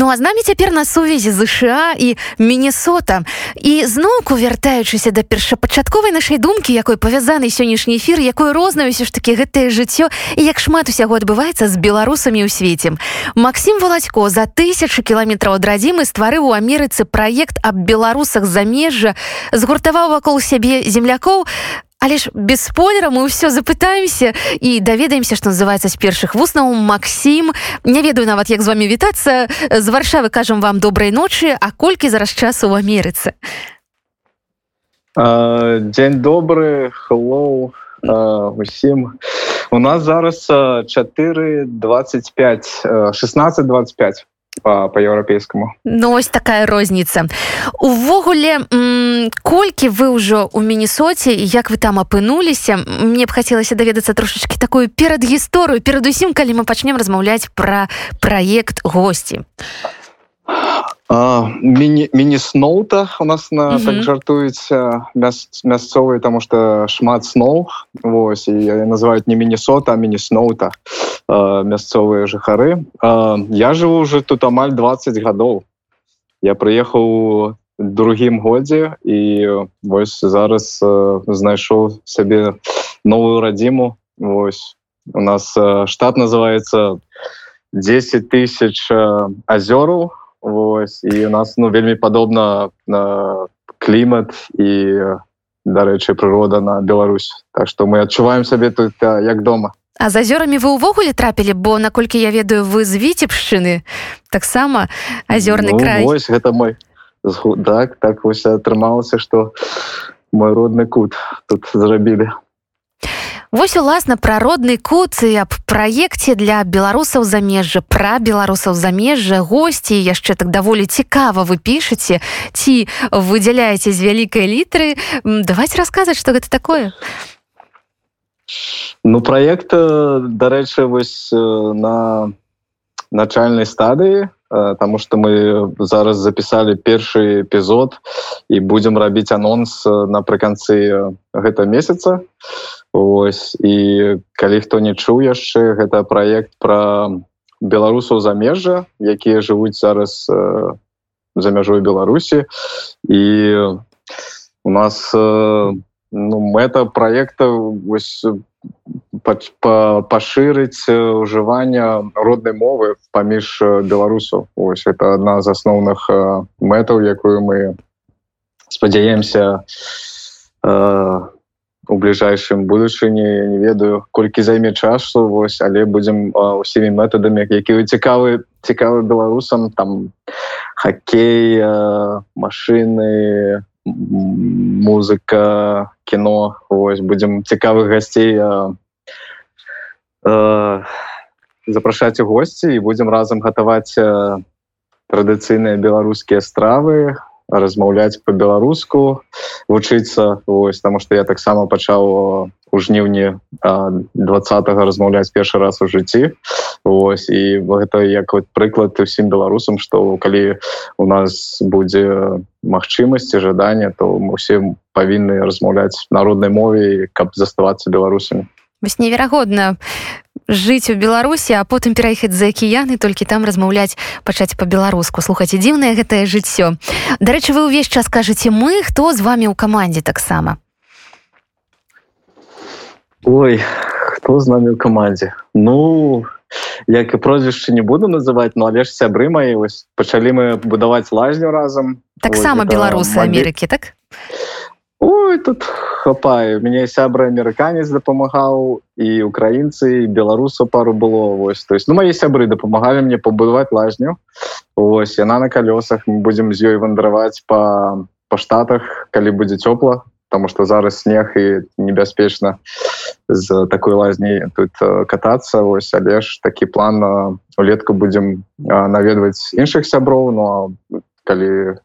Ну а з намі цяпер на сувязі ЗША і Міннесота. І зноўку вяртаючыся да першапачатковай нашай думкі якой павязаны сённяшні эфір якое рознае ўсё ж таки гэтае жыццё і як шмат усяго адбываецца з беларусамі ў свеце. Макссім валацько за тысячу кіламетраў ад радзімы стварыў у Амерыцы праект аб беларусах замежжа згуртаваў вакол сябе землякоў Але ж без спойлера мы ўсё запытаемся і даведаемся што называется з першых вуснаў Макссім не ведаю нават як з вами вітацца. З варшавы кажам вам добрай ночы а колькі зараз часу ў Амерыцы? Дзень добры hello усім. У нас зараз 4 25 16 25 по-еўрапейскаму Ну ось такая розніца увогуле колькі вы ўжо у міннесоце як вы там апынуліся мне б хацелася даведацца трошачки такую перадгісторыю перадусім калі мы пачнем размаўляць пра праект госці міні-сноута у нас на mm -hmm. так жартуюць мясцовыя тому что шмат сноў Вось і называюць не міннесота міні-сноута мясцовыя жыхары я живу уже тут амаль 20 гадоў я прыехаў другім годзе і вось зараз знайшоў сабе новую радзіму Вось. У нас штат называется 10 тысяч азёраў Вось і у нас ну вельмі падобна на клімат і дарэчы прырода на Беларусь. Так што мы адчуваем сабе тут як дома. А з азёрамі вы ўвогуле трапілі бо наколькі я ведаю вы з віцебшчыны таксама азёрны ну, край. ось, гэта мой так так вось атрымалася што мой родны кут тут зрабілі Вось уласна пра родны кут і аб праекце для беларусаў замежжа пра беларусаў замежжа. Госці яшчэ так даволі цікава вы пішаце ці выдзяляеце з вялікай літры. Давайте расказаць што гэта такое. Ну праект дарэчы вось на начальнай стадыі Таму што мы зараз запісалі першы эпізод і будзем рабіць анонс напрыканцы гэта месяца. Ось і калі хто не чуў яшчэ гэта праект пра беларусаў замежжа, якія жывуць зараз э, за мяжой Беларусі. І у нас э, ну, мэта праекта пашырыць ўжывання роднай мовы паміж беларусаў. Ось это адна з асноўных мэтаў якую мы спадзяемся у бліжайшым будучыні не ведаю колькі займе часу вось але будзем усімі метадамі які цікавы цікавы беларусам там хоккей машины музыка кіно ось будзем цікавых гасцей а, а, запрашаць у госці і будзем разам гатаваць традыцыйныя беларускія стравы размаўляць по-беларуску вучыцца ось таму что я таксама пачаў у жніўні двадцатого размаўляць першы раз у жыцці. Ось і гэта як вот прыклад усім беларусам что калі у нас будзе магчымасці жадання то мы усе павінны размаўляць народнай мове каб заставацца беларусамі. Вось неверагодна жыць у беларусі а потым пераехаць за акіяны толькі там размаўляць пачаць по-беларуску слухаць дзіўнае гэтае жыццё. Дарэчы вы ўвесь час кажаце мы хто з вами ў камандзе таксама? Ой хто з нами ў камандзе? Ну як і прозвішча не буду называть но але ж сябры мои вось пачалі мы будаваць лазню разам. Таксама беларусы Амерыкі так Ой, тут хапае мяне сябра амерыканец дапамагаў і украінцы беларусу пару было вось то есть ну мои сябры дапамагалі мне пабудаваць лазню ось яна на калёсах мы будзем з ёй вандраваць по па штатах калі будзе цёпла потому что зараз снег і небяспечна з такой лазней тут катацца ось але ж такі план улетку будзем наведваць іншых сяброў но калі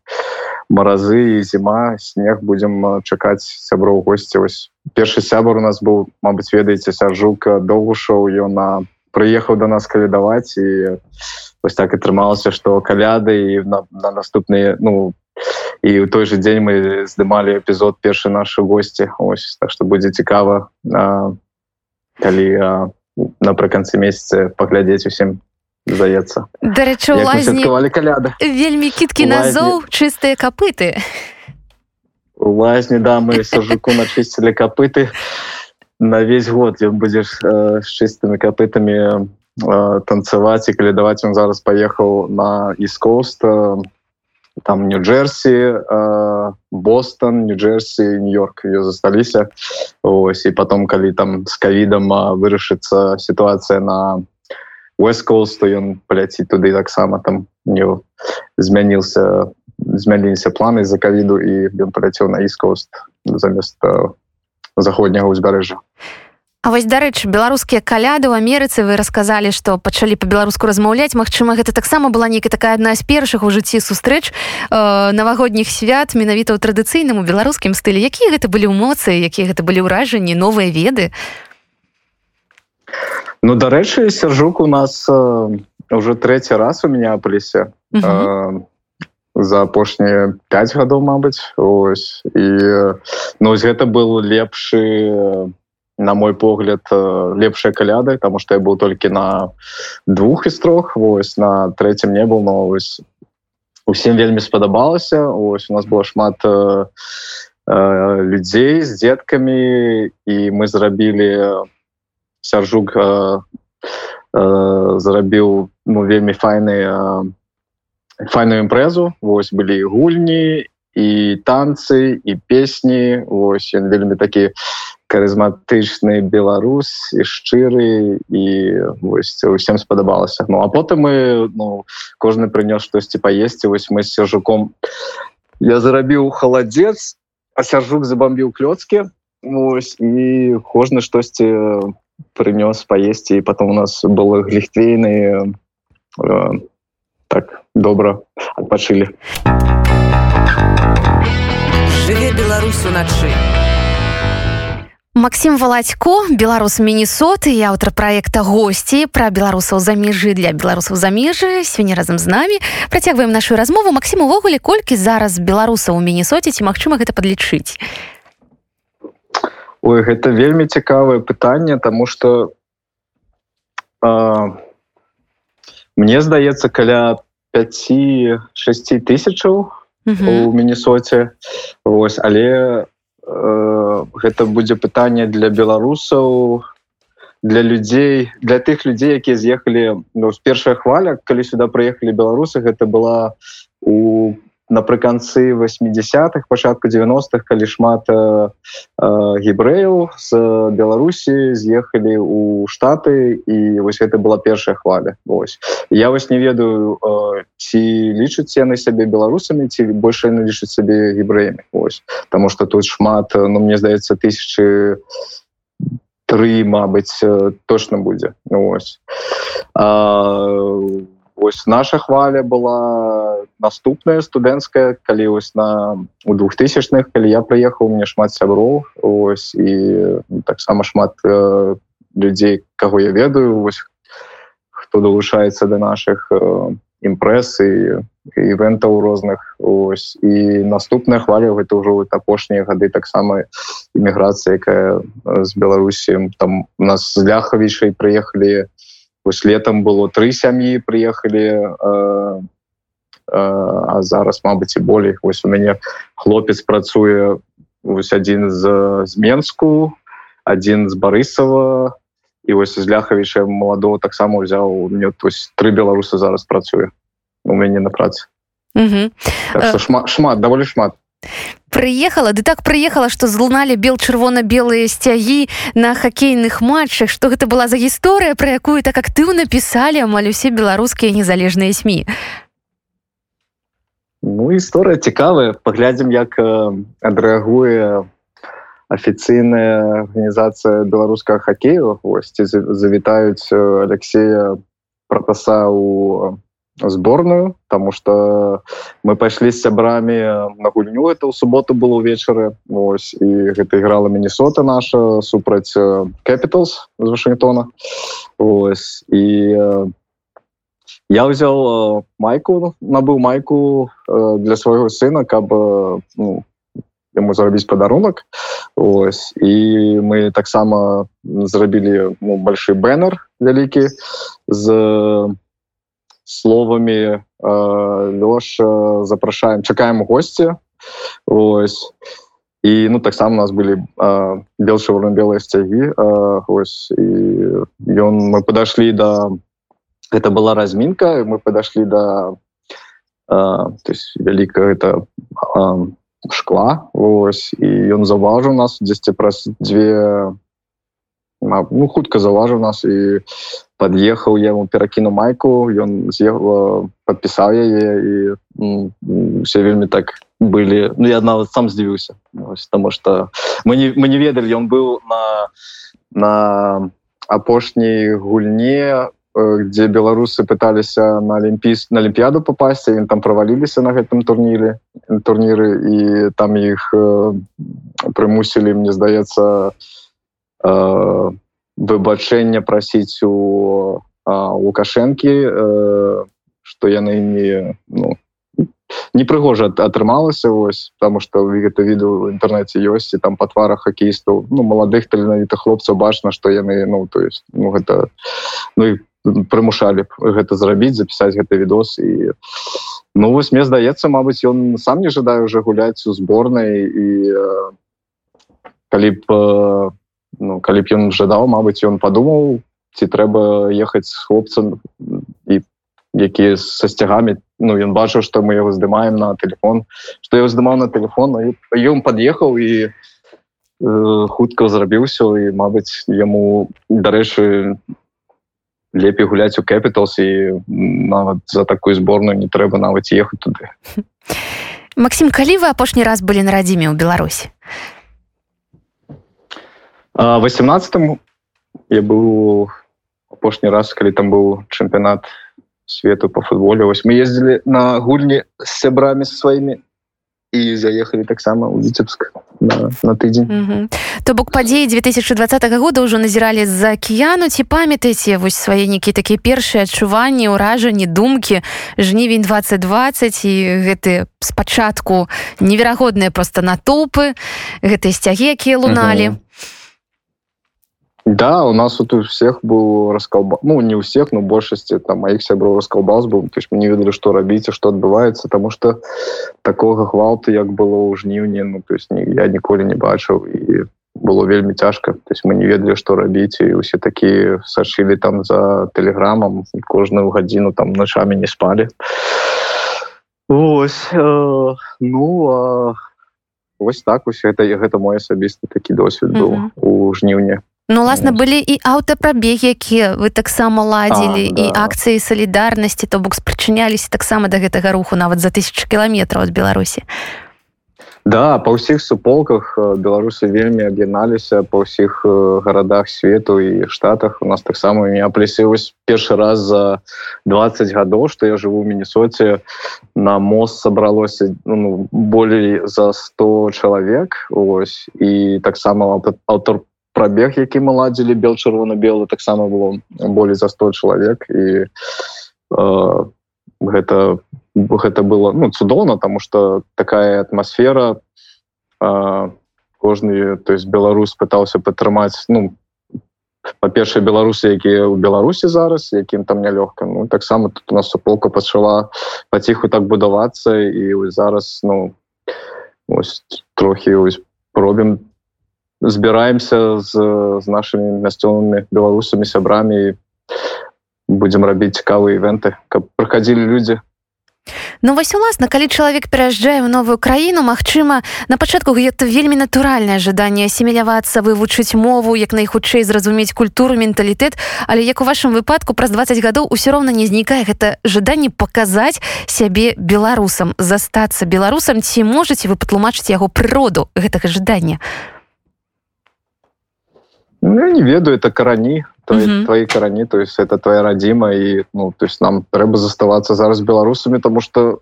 маразы і зіма снег будзем чакаць сяброў госці ось першы сябар у нас быў Мабыць ведаеце сяржук доўгушоў ён на прыехаў до нас калядаваць і вось так атрымалася што каляды і на, на наступныя ну і ў той же дзень мы здымалі эпізод першы нашы госці. Ось так што будзе цікава а, калі напрыканцы месяца паглядзець усім здаецца дарэчы лазнікавалі каляды вельмі кіткі назоў чыстыя капыты у лазні да мы сажуку начысцілі капыты на весь год ён будзеш э, з чыстымі капытамі э, танцаваць і калі даваць ён зараз паехаў на іскост э, там нью-джерсі э, бостон нью-джерсі нью-йорк ее засталіся ось і потом калі там с кавідам вырашыцца сітуацыя на Westcoast, то ён паляціць туды таксама там не змяніился змяніліся планы з-за кавіду і ён паляцеў на Eastcoast замест заходняга ўзбярэжжа А вось дарэчы беларускія каляды ў Амерыцы вы расказалі што пачалі па-беларуску размаўляць. Мачыма гэта таксама была нейкая такая адна з першых у жыцці сустрэч э, навагодніх свят менавіта ў традыцыйным у беларускім стылі. Якія гэта былі эмоцыі якія гэта былі ўражанні новыя веды Ну дарэчы сяржук у нас э, уже третий раз у меня апаліся э, за апошнія 5 гадоў Мабыць ось. І ну гэта был лепшы на мой погляд лепшая каляды тому что я был толькі на двух из трох вось на третьем не был но ось усім вельмі спадабалася. Ось у нас было шмат э, э, людзей з деткамі і мы зрабілі у сяржук э, э, зарабіў ну вельмі файны э, файную імпрэзу. Вось былі гульні і танцы і песні. Вось ён вельмі такі харызматычны беларус і шчыры і вось усім спадабалася. Ну а потым мы ну кожны прынёс штосьці паесці. Вось мы з сяржуком я зарабіў халадзец а сяржук забамбіў клёцкі. Ось, і кожны штосьці прынёс паесці і потом у нас было гліхтвейны э, так добра адпачылі жыве беларусу начы Максім валадько беларус мінісоты і аўтар проекта госці пра беларусаў замежжы для беларусаў замежжы сёння разам з намі працягваем нашу размову Максім увогуле колькі зараз беларусаў у мінісоце ці магчыма гэта падлічыць Ой, гэта вельмі цікавае пытанне тому что мне здаецца каля 5-6 тысячаў у мінісоце ось але э, гэта будзе пытанне для беларусаў для людзей для тых людзей якія з'ехалі ну, з першая хваля калі сюда прыехалі беларусы гэта была у напрыканцы 80-х пачатку 90-х калі шмат э, э, гібрэяў з беларусі з'ехалі у штаты і вось гэта была першая хваля. Ось я вось не ведаю э, ці лічаць яны сябе беларусамі ці больше яны лічаць сабе гібрэямі. Ось потому что тут шмат ну мне здаецца тысячи три Мабыць э, точно будзе. Ну, ось а, ось наша хваля была наступная студэнцкая калі ось на у двухтысячных калі я прыехаў мне шмат сяброў ось і таксама шмат э, людзей каго я ведаю ось хто далучаецца да наших э, імпрэс і івентаў розных ось. І наступная хваля гэта ўжо апошнія гады таксама імміграцыя якая з беларусі там у нас з ляхавічай прыехалі вось летом было три сям'і приехали э, э, а зараз Мабыць і болей вось у мяне хлопец працуе вось один з зменску один з барысава і вось з ляхавіча маладого таксама взял. Мне тось три беларусы зараз працуе у мяне на працы так, шмат шмат даволі шмат прыехала ды так прыехала што злуналі бел чырвона-белыя сцягі на хакейных матчах што гэта была за гісторыя пра якую так актыўна пісалі амаль усе беларускія незалежныя сМ Ну гісторыя цікавая. Паглядзім як адрэагуе афіцыйная арганізацыя беларускага хакею. Госці завітаюць Алексея пратаса у сборную потому что мы пайшлі з сябрамі на гульню это ў суботу было ўвечары ось і гэта играла міннесота наша супраць capitals з вашингтона ось і я взял майку набыў майку для свайго сына каб ну, ему зарабіць падарунак. Ось і мы таксама зрабілі ну, большой бэннер вялікі з словамі лёш запрашаем чакаем госці ось. І ну таксама у нас былі белшаварно белыя сцягі ось. І ён мы подошлі да это была размінка мы подошлі да есть вялікая это шкла ось. І ён заўважыў нас дзесьці праз дзве ну хутка заўважыў нас і под'ехаў я ему перакіну майку ён з'ехаў подпісаў яе і все вельмі так былі. Ну я нават сам здзівіўся. Потому что мы не мы не ведалі ён быў на на апошняй гульне где беларусы пыталіся на алімпіс на алімпіяду попасці ім там праваліліся на гэтым турніры турніры і там іх э, прымусілі мне здаецца э, выбачэння прасіць у лукашэнкі э, что яны не ну, непрыгожа атрымалася ось потому что гэта відео в інтэрнэце ёсць і там па тварах хоккеістаў ну маладых таленавітых хлопцаў бачна что яны ну то есть ну гэта ну прымушалі гэта зрабіць запісаць гэты відос і ну вось мне здаецца Мабыць ён сам не жадаю уже гуляць у зборнай і э, калі б э, ну калі б ён жадаў Мабыць ён падумаў ці трэба ехаць з хлопцам і якія са сцягамі. Ну ён бачыў што мы яго здымаем на телефон што я здымаў на телефон ён пад'ехаў і э, хутка зрабіўся і Мабыць яму дарэчы лепей гуляць у Капіталс і нават за такую зборную не трэба нават ехаць туды. Максім калі вы апошні раз былі на радзіме ў Беларусі 18 я быў апошні раз калі там быў чэмпіонат свету по футболе вось мы ездили на гульні с сябрамі сваімі і заехали таксама у віцебск на, на тыдзень mm -hmm. то бок падзеі 2020 года ўжо назіралі з-за акіяну ці памятаеце вось свае нейкія такія першыя адчуванні ўражанні думкі? Жнівень 2020 і гэты спачатку неверагодныя просто натоўпы гэтыя сцягі якія луналі. Mm -hmm. Да, у нас вот у всех был расколбас, ну не у всех, но большасці там моих сяброў расколбас был, то есть мы не ведали, что рабіць, что отбывается, потому что такого гвалту, як было ў жніўні, ну то есть я ніколі не бачыў і было вельмі цяжка, то есть мы не ведали, что рабіць і усе такие сачылі там за телеграмам кожную гадзіну там ночами не спали. Ось, э, ну э, ось так ось гэта гэта мой асабісты такі досвед быў mm -hmm. у жніўні. Ну ласна былі і аўтапрабег якія вы таксама ладзілі да. і акцыі салідарнасці то бок спрачыняліся таксама да гэтага руху нават за тысяч кіламетраў ад беларусі да па ўсіх суполках беларусы вельмі аб'ядналіся па ўсіх гарадах свету і штатах. У нас таксама меня плесілась першы раз за 20 гадоў што я жыву ў міннесоце на мост сабралося ну, болей за 100 чалавек ось. І таксама аўтар по пробег які мы ладзілі бел чырвона-белы таксама было болей за 100 чалавек. І э, гэта гэта было ну цудоўна тому что такая атмасфера э, кожны то есть беларус пытаўся падтрымаць ну па-першае беларусы якія ў беларусі зараз якім там нялёгка ну таксама тут у нас суполка пачала паціху так будавацца і зараз ну ось трохі ось робім там збіраемся з, з нашими мясцовымі беларусамі сябрамі будзем рабіць цікавыя івенты каб прыходзілі людзі. Ну вось уласна калі чалавек пераязджае ў новую краіну Мачыма на пачатку гэта вельмі натуральнае жаданне асімілявацца вывучыць мову як найхутчэй зразумець культуру менталітэт. Але як у вашым выпадку праз 20 гадоў усё роўна не знікае гэта жаданне паказаць сябе беларусам застацца беларусам. Ці можаце вы патлумачыць яго прыроду гэтага жадання? у Ну, я не ведаю это карані твои, mm -hmm. твои карані то есть это твоя радзіма і ну то есть нам трэба заставацца зараз беларусамі тому что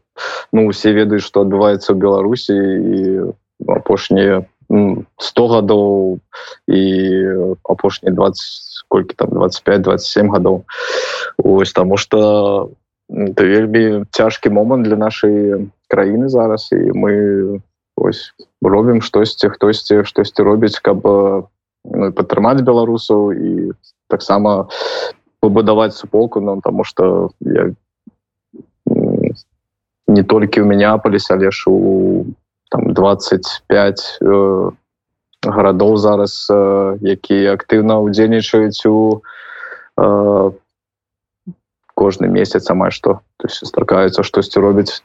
ну усе ведаюць что адбываецца ў беларусі і апошнія 100 гадоў і апошнія 20 сколькі там 25-27 гадоў ось тому что это вельмі цяжкі момант для нашай краіны зараз і мы ось робім штосьці хтосьці штосьці робіць каб ну, падтрымаць беларусаў і таксама пабудаваць суполку нам ну, тому что я не толькі ў Міняполіс але ж у там 25 э, гарадоў зараз э, якія актыўна удзельнічаюць у э, кожны месяц амаль што. Стракаюцца штосьці робяць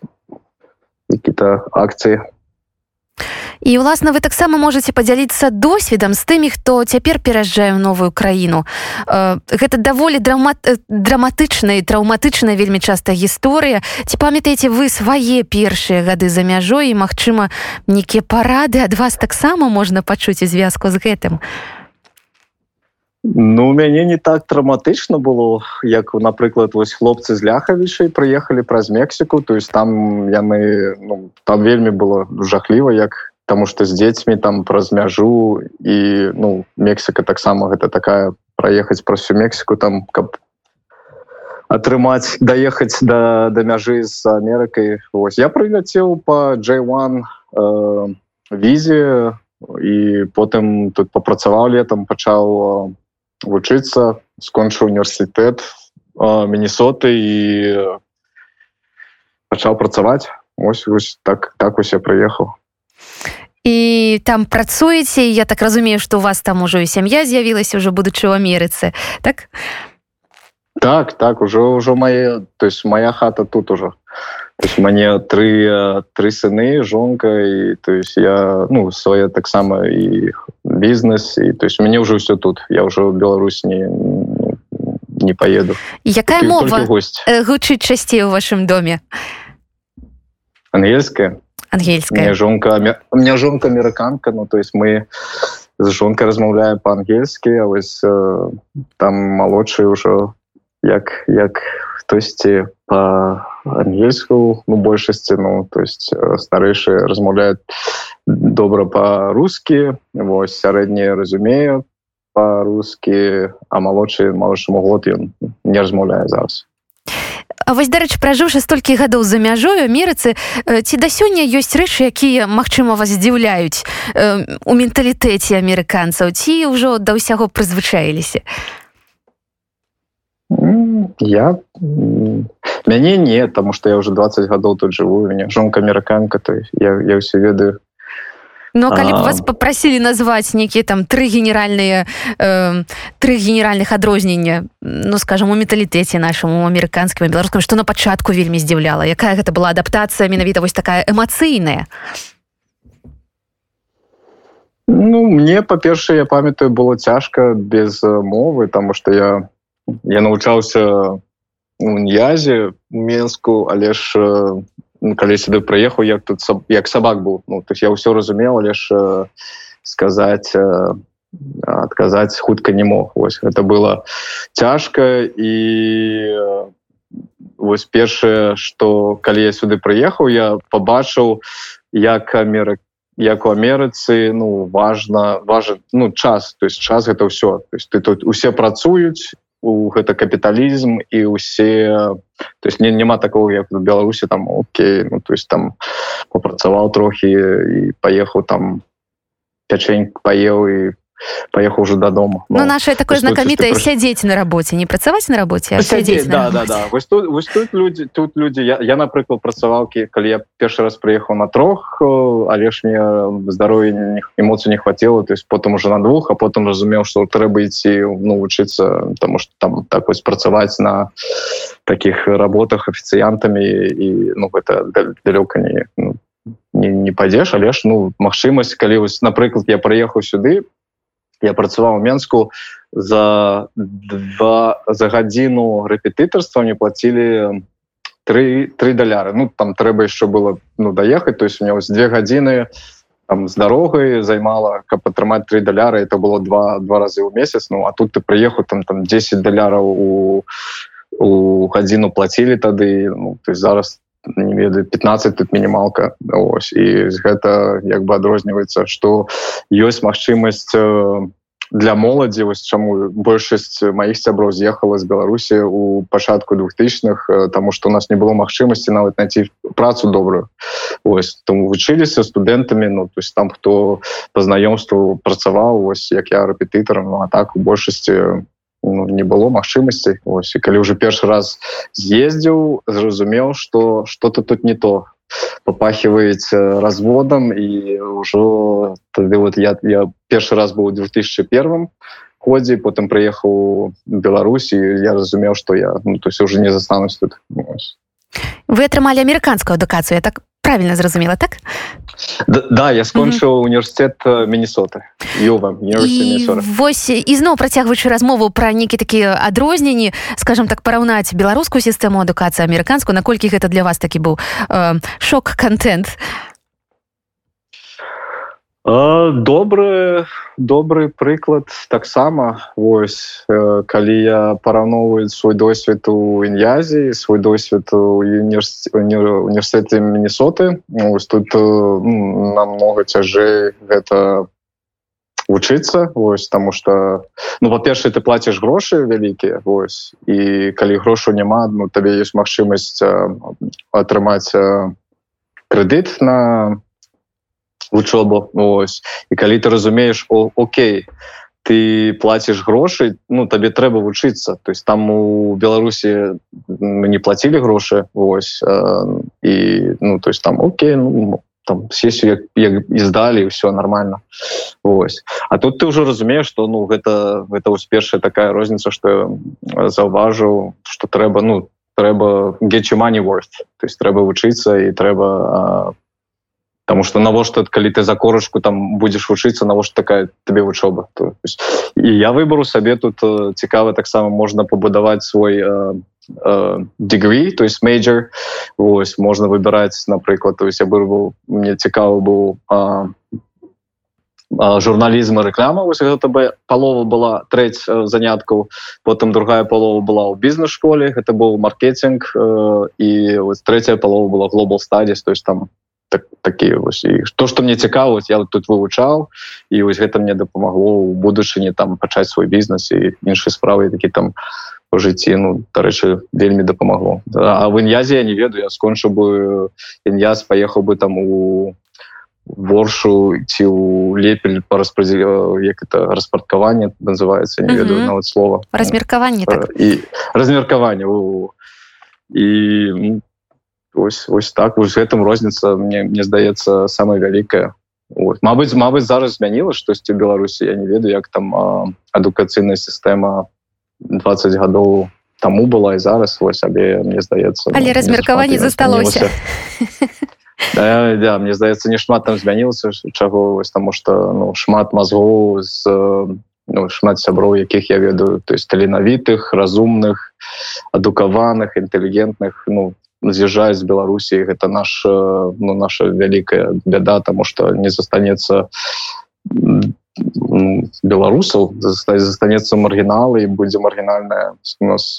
які-то акцыі і ўласна вы таксама можете подзяліцца досведам з тымі хто цяпер пераязджае ў новую краіну. Гэта даволі драмат драматычная траўматычная вельмі часта гісторыя. Ці памятаеце вы свае першыя гады за мяжой? І Мачыма нейкія парады ад вас таксама можна пачуць у звязку з гэтым? Ну у мяне не так драматычна было як напрыклад вось хлопцы з ляхавічай прыехалі праз Мексіку. То есть там яны ну, там вельмі было жахліва як потому что с дзецьмі там праз мяжу і ну Мексика таксама гэта такая проехаць праз всю Мексику там каб атрымаць доехаць до да мяжы з Амерыкай. Вось я прыляцеў по J1 э, візе і потым тут попрацаваў летом пачаў э, вучыцца скончыў універсітэт э, Міннесоты і пачаў працаваць. Ось вось так так усе прыехаў і там працуеце я так разумею что у вас там ужо і сям'я з'явілася уже будучы ў Амерыцы так? Так так ужо ўжо мае то есть моя хата тут уже. Мне тры тры сыны жонка і то есть я ну свае таксама і бізнес і то есть мяне ўжо все тут. Я ўжо Беларусь не не поеду. Якая мова? гучыць часцей у вашым доме. Ангельская ангельская. Жонка у меня жонка амерыканка ну то есть мы з жонкой размаўляем по-ангельскі а вось э, там малодший ўжо як як хтосьці по ангельску ну большасці ну то есть э, старэйшие размаўляют добра по-рускі вось сярэднія разумею по-рускі а малодшы малодшаму год ён не размаўляе зараз А вось дарэч пражыўшы столькі гадоў за мяжою Амерыцы ці да сёння ёсць рэчы якія магчыма вас здзіўляюць у менталітэце амерыканцаў ці ўжо да ўсяго прызвычаіліся? Я мяне не таму што я уже 20 гадоў тут жыву мяне жонка амерыканка то я, я ўсё ведаю Но калі б вас попросілі назваць нейкія там тры генеральныя э, тры генеральных адрознення ну скажем у металітэце нашаму амерыканскім беларускам што на пачатку вельмі здзіўляла? Якая гэта была адаптацыя менавіта вось такая эмацыйная? Ну мне па-першае я памятаю было цяжка без мовы тому что я я навучаўся у ньязе менску але ж Ну, калі сюды прыехаў як тут як сабак быў ну то я ўсё разумела лишь э, сказаць э, адказаць хутка не мог. Вось это было цяжка і э, вось першае что калі я сюды прыехаў я побачыў як амерыка як у Амерыцы ну важно важен ну час. То есть час это все то есть ты тут усе працуюць у гэта капіталізм і усе то есть не няма такого як в беларусі там Окей ну то есть там попрацаваў трохі і поехаў там пячень паеў і поехал уже додому ну, ну наше такое знакамітае прыш... сядзець на работе. Не працаваць на работе ну, сядзець, да, да, да. Вось тут, вось тут люди тут люди. Я, я напрыклад працавалки калі я першы раз приехал на трох але ж мне здоровья эмоций не хватило. То есть потом уже на двух а потом разумеў что трэба ідти ну учиться потому что там так вось працаваць на таких работах офіцыянтами і ну это далёка не ну, не, не падзеш але ж ну магчымасць калі вось напрыклад я прыехаў сюды я працаваў менску за два за гадзіну рэпетытарства мне платілі три три даляры. Ну там трэба еще было ну даехаць. То есть у меня вось две гадзіны там з дарогай займала каб атрымаць три даляры. Это было два два разы ў месяц. Ну а тут ты прыехаў там там 10 даляраў у у гадзіну плацілі тады. Ну, ты зараз не ведаю 15 тут мінімалка ось. І гэта як бы адрозніваецца что ёсць магчымасць э, для моладзі вось чаму большасць маіх сяброў з'ехала з беларусі у пачатку двухтысячных э, тому что у нас не было магчымасці нават найти працу добрую. Ось там вучыліся студэнтамі ну то есть там хто по знаёмству працаваў ось як я рэпетытарам ну, а так у большасці ну, не было магчымасці ось і калі уже першы раз з'ездзіў зразумеў что что-то тут не то. Попахиваете разводом и уже тогда вот я я першы раз был в 2001 годзе потым приехал беларусі я разумеў что я ну, то есть уже не застанусь тут вы атрымалі американскую адукацию я так правильно зразумела так? Да, да я скончыў mm -hmm. університет міннесоты восьось ізноў працягваючы размову пра нейкі такія адрозненні скажем так параўнаць беларускую сістэму адукацыі амерыканскую наколькі гэта для вас такі быў э, шок контент добры добры прыклад таксама. Вось калі я параўноўваю свой досвед у ін'язі свой досвед у універсітэце міннесоты тут намного цяжэй гэта вучыцца вось таму что ну па-першае ты плаціш грошы вялікія вось і калі грошу няма ну табе ёсць магчымасць атрымаць крэдыт на вучобу ось. І калі ты разумееш о Окей ты платишь грошы ну табе трэба вучыцца. То есть там у беларусі не платили грошы ось э, і ну то есть там Окей ну, там сессию і здалі все нормально ось. А тут ты уже разумеешь что ну гэта гэта вось першая такая розніца что заўважыў что трэба ну трэба get you money worth. То есть трэба вучыцца і трэба Таму что навошта калі ты за корачку там будзеш вучыцца навошта такая табе вучоба і я выбару сабе тут э, цікава таксама можна пабудаваць свой дегрі то есть мейджор. Ось можна выбіраць напрыклад то есть я бы мне цікавы быў журналізм рэклама вось гэта бы палова была трэць заняткаў потым другая палова была ў бізнес-школе гэта быў маркетинг і вось третья палова была глобал стадіс то есть там такія вось і то что мне цікаваць я тут вывучаў і вось гэта мне дапамагло у будучыні там пачаць свой бізнес і іншыя справы такі там у жыцці ну дарэчы вельмі дапамагло. А в ін'язе я не ведаю я скончыў бы ін'яз паехаў бы там у воршу ці у лепель по распрадзе як это распарткаванне называется не ведаю нават слова. Размеркаванне так. і размеркаванне і ось ось так. Вось гэтым розніца мне мне здаецца самая вялікая Мабыць Мабыць зараз змяніла штосьці беларусі я не ведаю як там адукацыйная сістэма 20 гадоў таму была і зараз. Вось сабе мне здаецца але ну, размеркаванне засталося. да, да, мне здаецца не шмат там змянілася чаго вось таму что ну шмат мазгоў з ну, шмат сяброў якіх я ведаю то есть таленавітых разумных адукаваных інтэлігентных ну з'язджаюць з беларусі гэта наш ну, наша вялікая бяда тому что не застанецца беларусаў застанецца маргіналы і будзе маргінальная у нас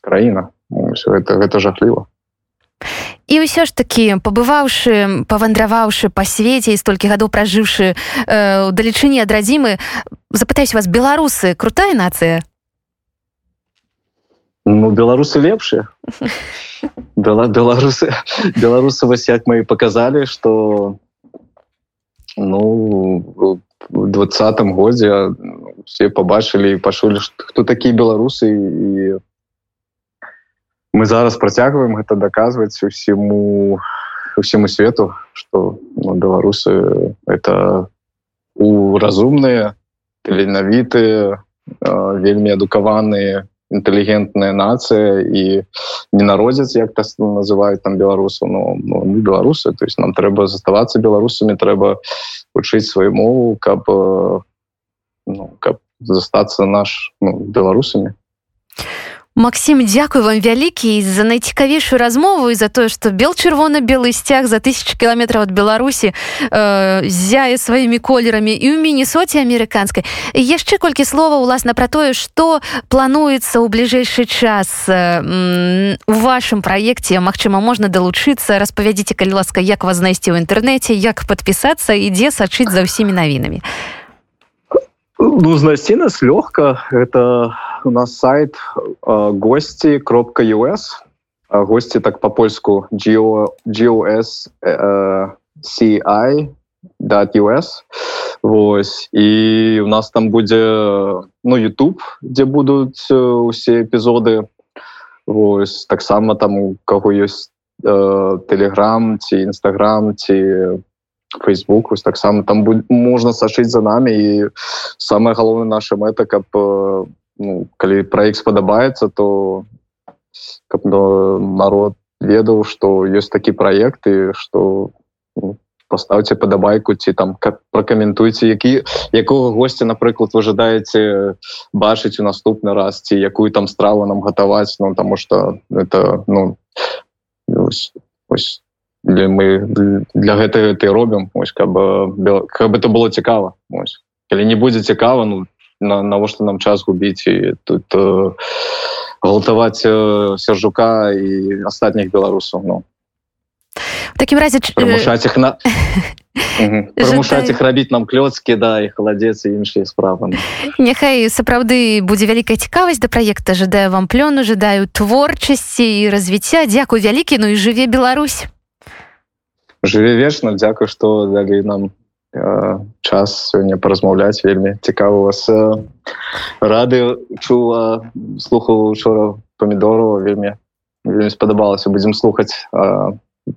краіна. Все это гэта жахліва. І ўсё ж такі пабываўшы павандраваўшы па свеце і столькі гадоў пражыўшы э, у далечыні ад радзімы запытаюсь вас беларусы крутая нацыя Ну беларусы лепшыя была беларусы беларусы вось як мы паказалі что ну в двадцатым годзе все побачылі і пашулі хто такія беларусы і мы зараз працягваем гэта даказваць усіму усіму свету что ну, беларусы это у разумныя таленавітыя вельмі адукаваныя інтэлігентная нацыя і не народзяць як то называют там беларусу но ну, ну, беларусы то есть нам трэба заставацца беларусамі трэба вучыць сваю мову каб ну, каб застацца наш ну, беларусамі Макссім дзякуй вам вялікі за найцікавейшую размову і за тое што бел чырвона-белы сцяг за тысяч кіламетраў ад беларусі э, зяе сваімі колерамі і ў мінісоце амерыканскай яшчэ колькі слова уласна пра тое што плануецца ў бліжэйшы час э, у вашым праекце Мачыма можна далучыцца распавядзіце калі ласка як вас знайсці ў інтэрнэце як падпісацца і дзе сачыць за ўсімі навінамі ну знайсці нас лёгка это у нас сайт э, гости кропка us гости так по-польску gos э, ci us Вось і у нас там будзе ну YouTube дзе будуць усе эпізоды Вось таксама там у каго ёсць телеграм ці нстаграм ці Facebook ось таксама там можна сашыць за нами. І самое галоўнае наша мэта каб ну, калі праект спадабаецца то каб народ ведаў што ёсць такі праект і што ну, поставце падабайку ці там пракаментуйце які якога гостя напрыклад вы жадаеце бачыць у наступны раз ці якую там страву нам гатаваць ну тому что это ну ось, ось для мы для гэтага ты робім ось каб каб это было цікава ось. Калі не будзе цікава ну на навошта нам час губіць і тут э, галтаваць э, сержука і астатніх беларусаў ну. Такім разе прымушаць іх на прымушаць іх рабіць нам клёцкі да і халадзец і іншыя справы няхай сапраўды будзе вялікая цікавасць да праекта жадаю вам плёну жадаю творчасці і развіцця. Дзякуй вялікі ну і жыве Беларусь! Жыве вечна дзякую што далі нам э, час сёння паразмаўляць вельмі цікава вас э, рады чула слухаў учора памідорова вельмі вельмі спадабалася. Будзем слухаць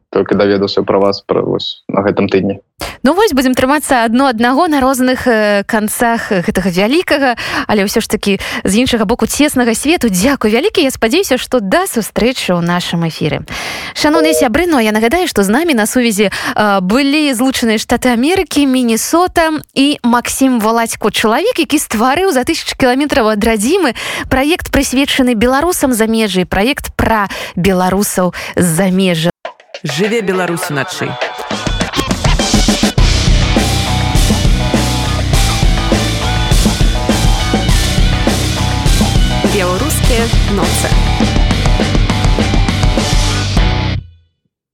только даведаўся про вас про вось на гэтым тыдні. Ну вось будзем трымацца адно аднаго на розных канцах гэтага вялікага але ўсё ж таки з іншага боку цеснага свету. Дзякуй вялікі я спадзяюся што да сустрэчы ў нашым эфіры. Шаноўныя сябры но я нагадаю што з намі на сувязі былі злучаныя штаты Амерыкі мінісота і Макссім валацько чалавек які стварыў за тысяч кіламетраў ад радзімы праект прысвечаны беларусам замежжы праект пра беларусаў з-за межа жыве Беларусь уначы. Беларускія ноцы.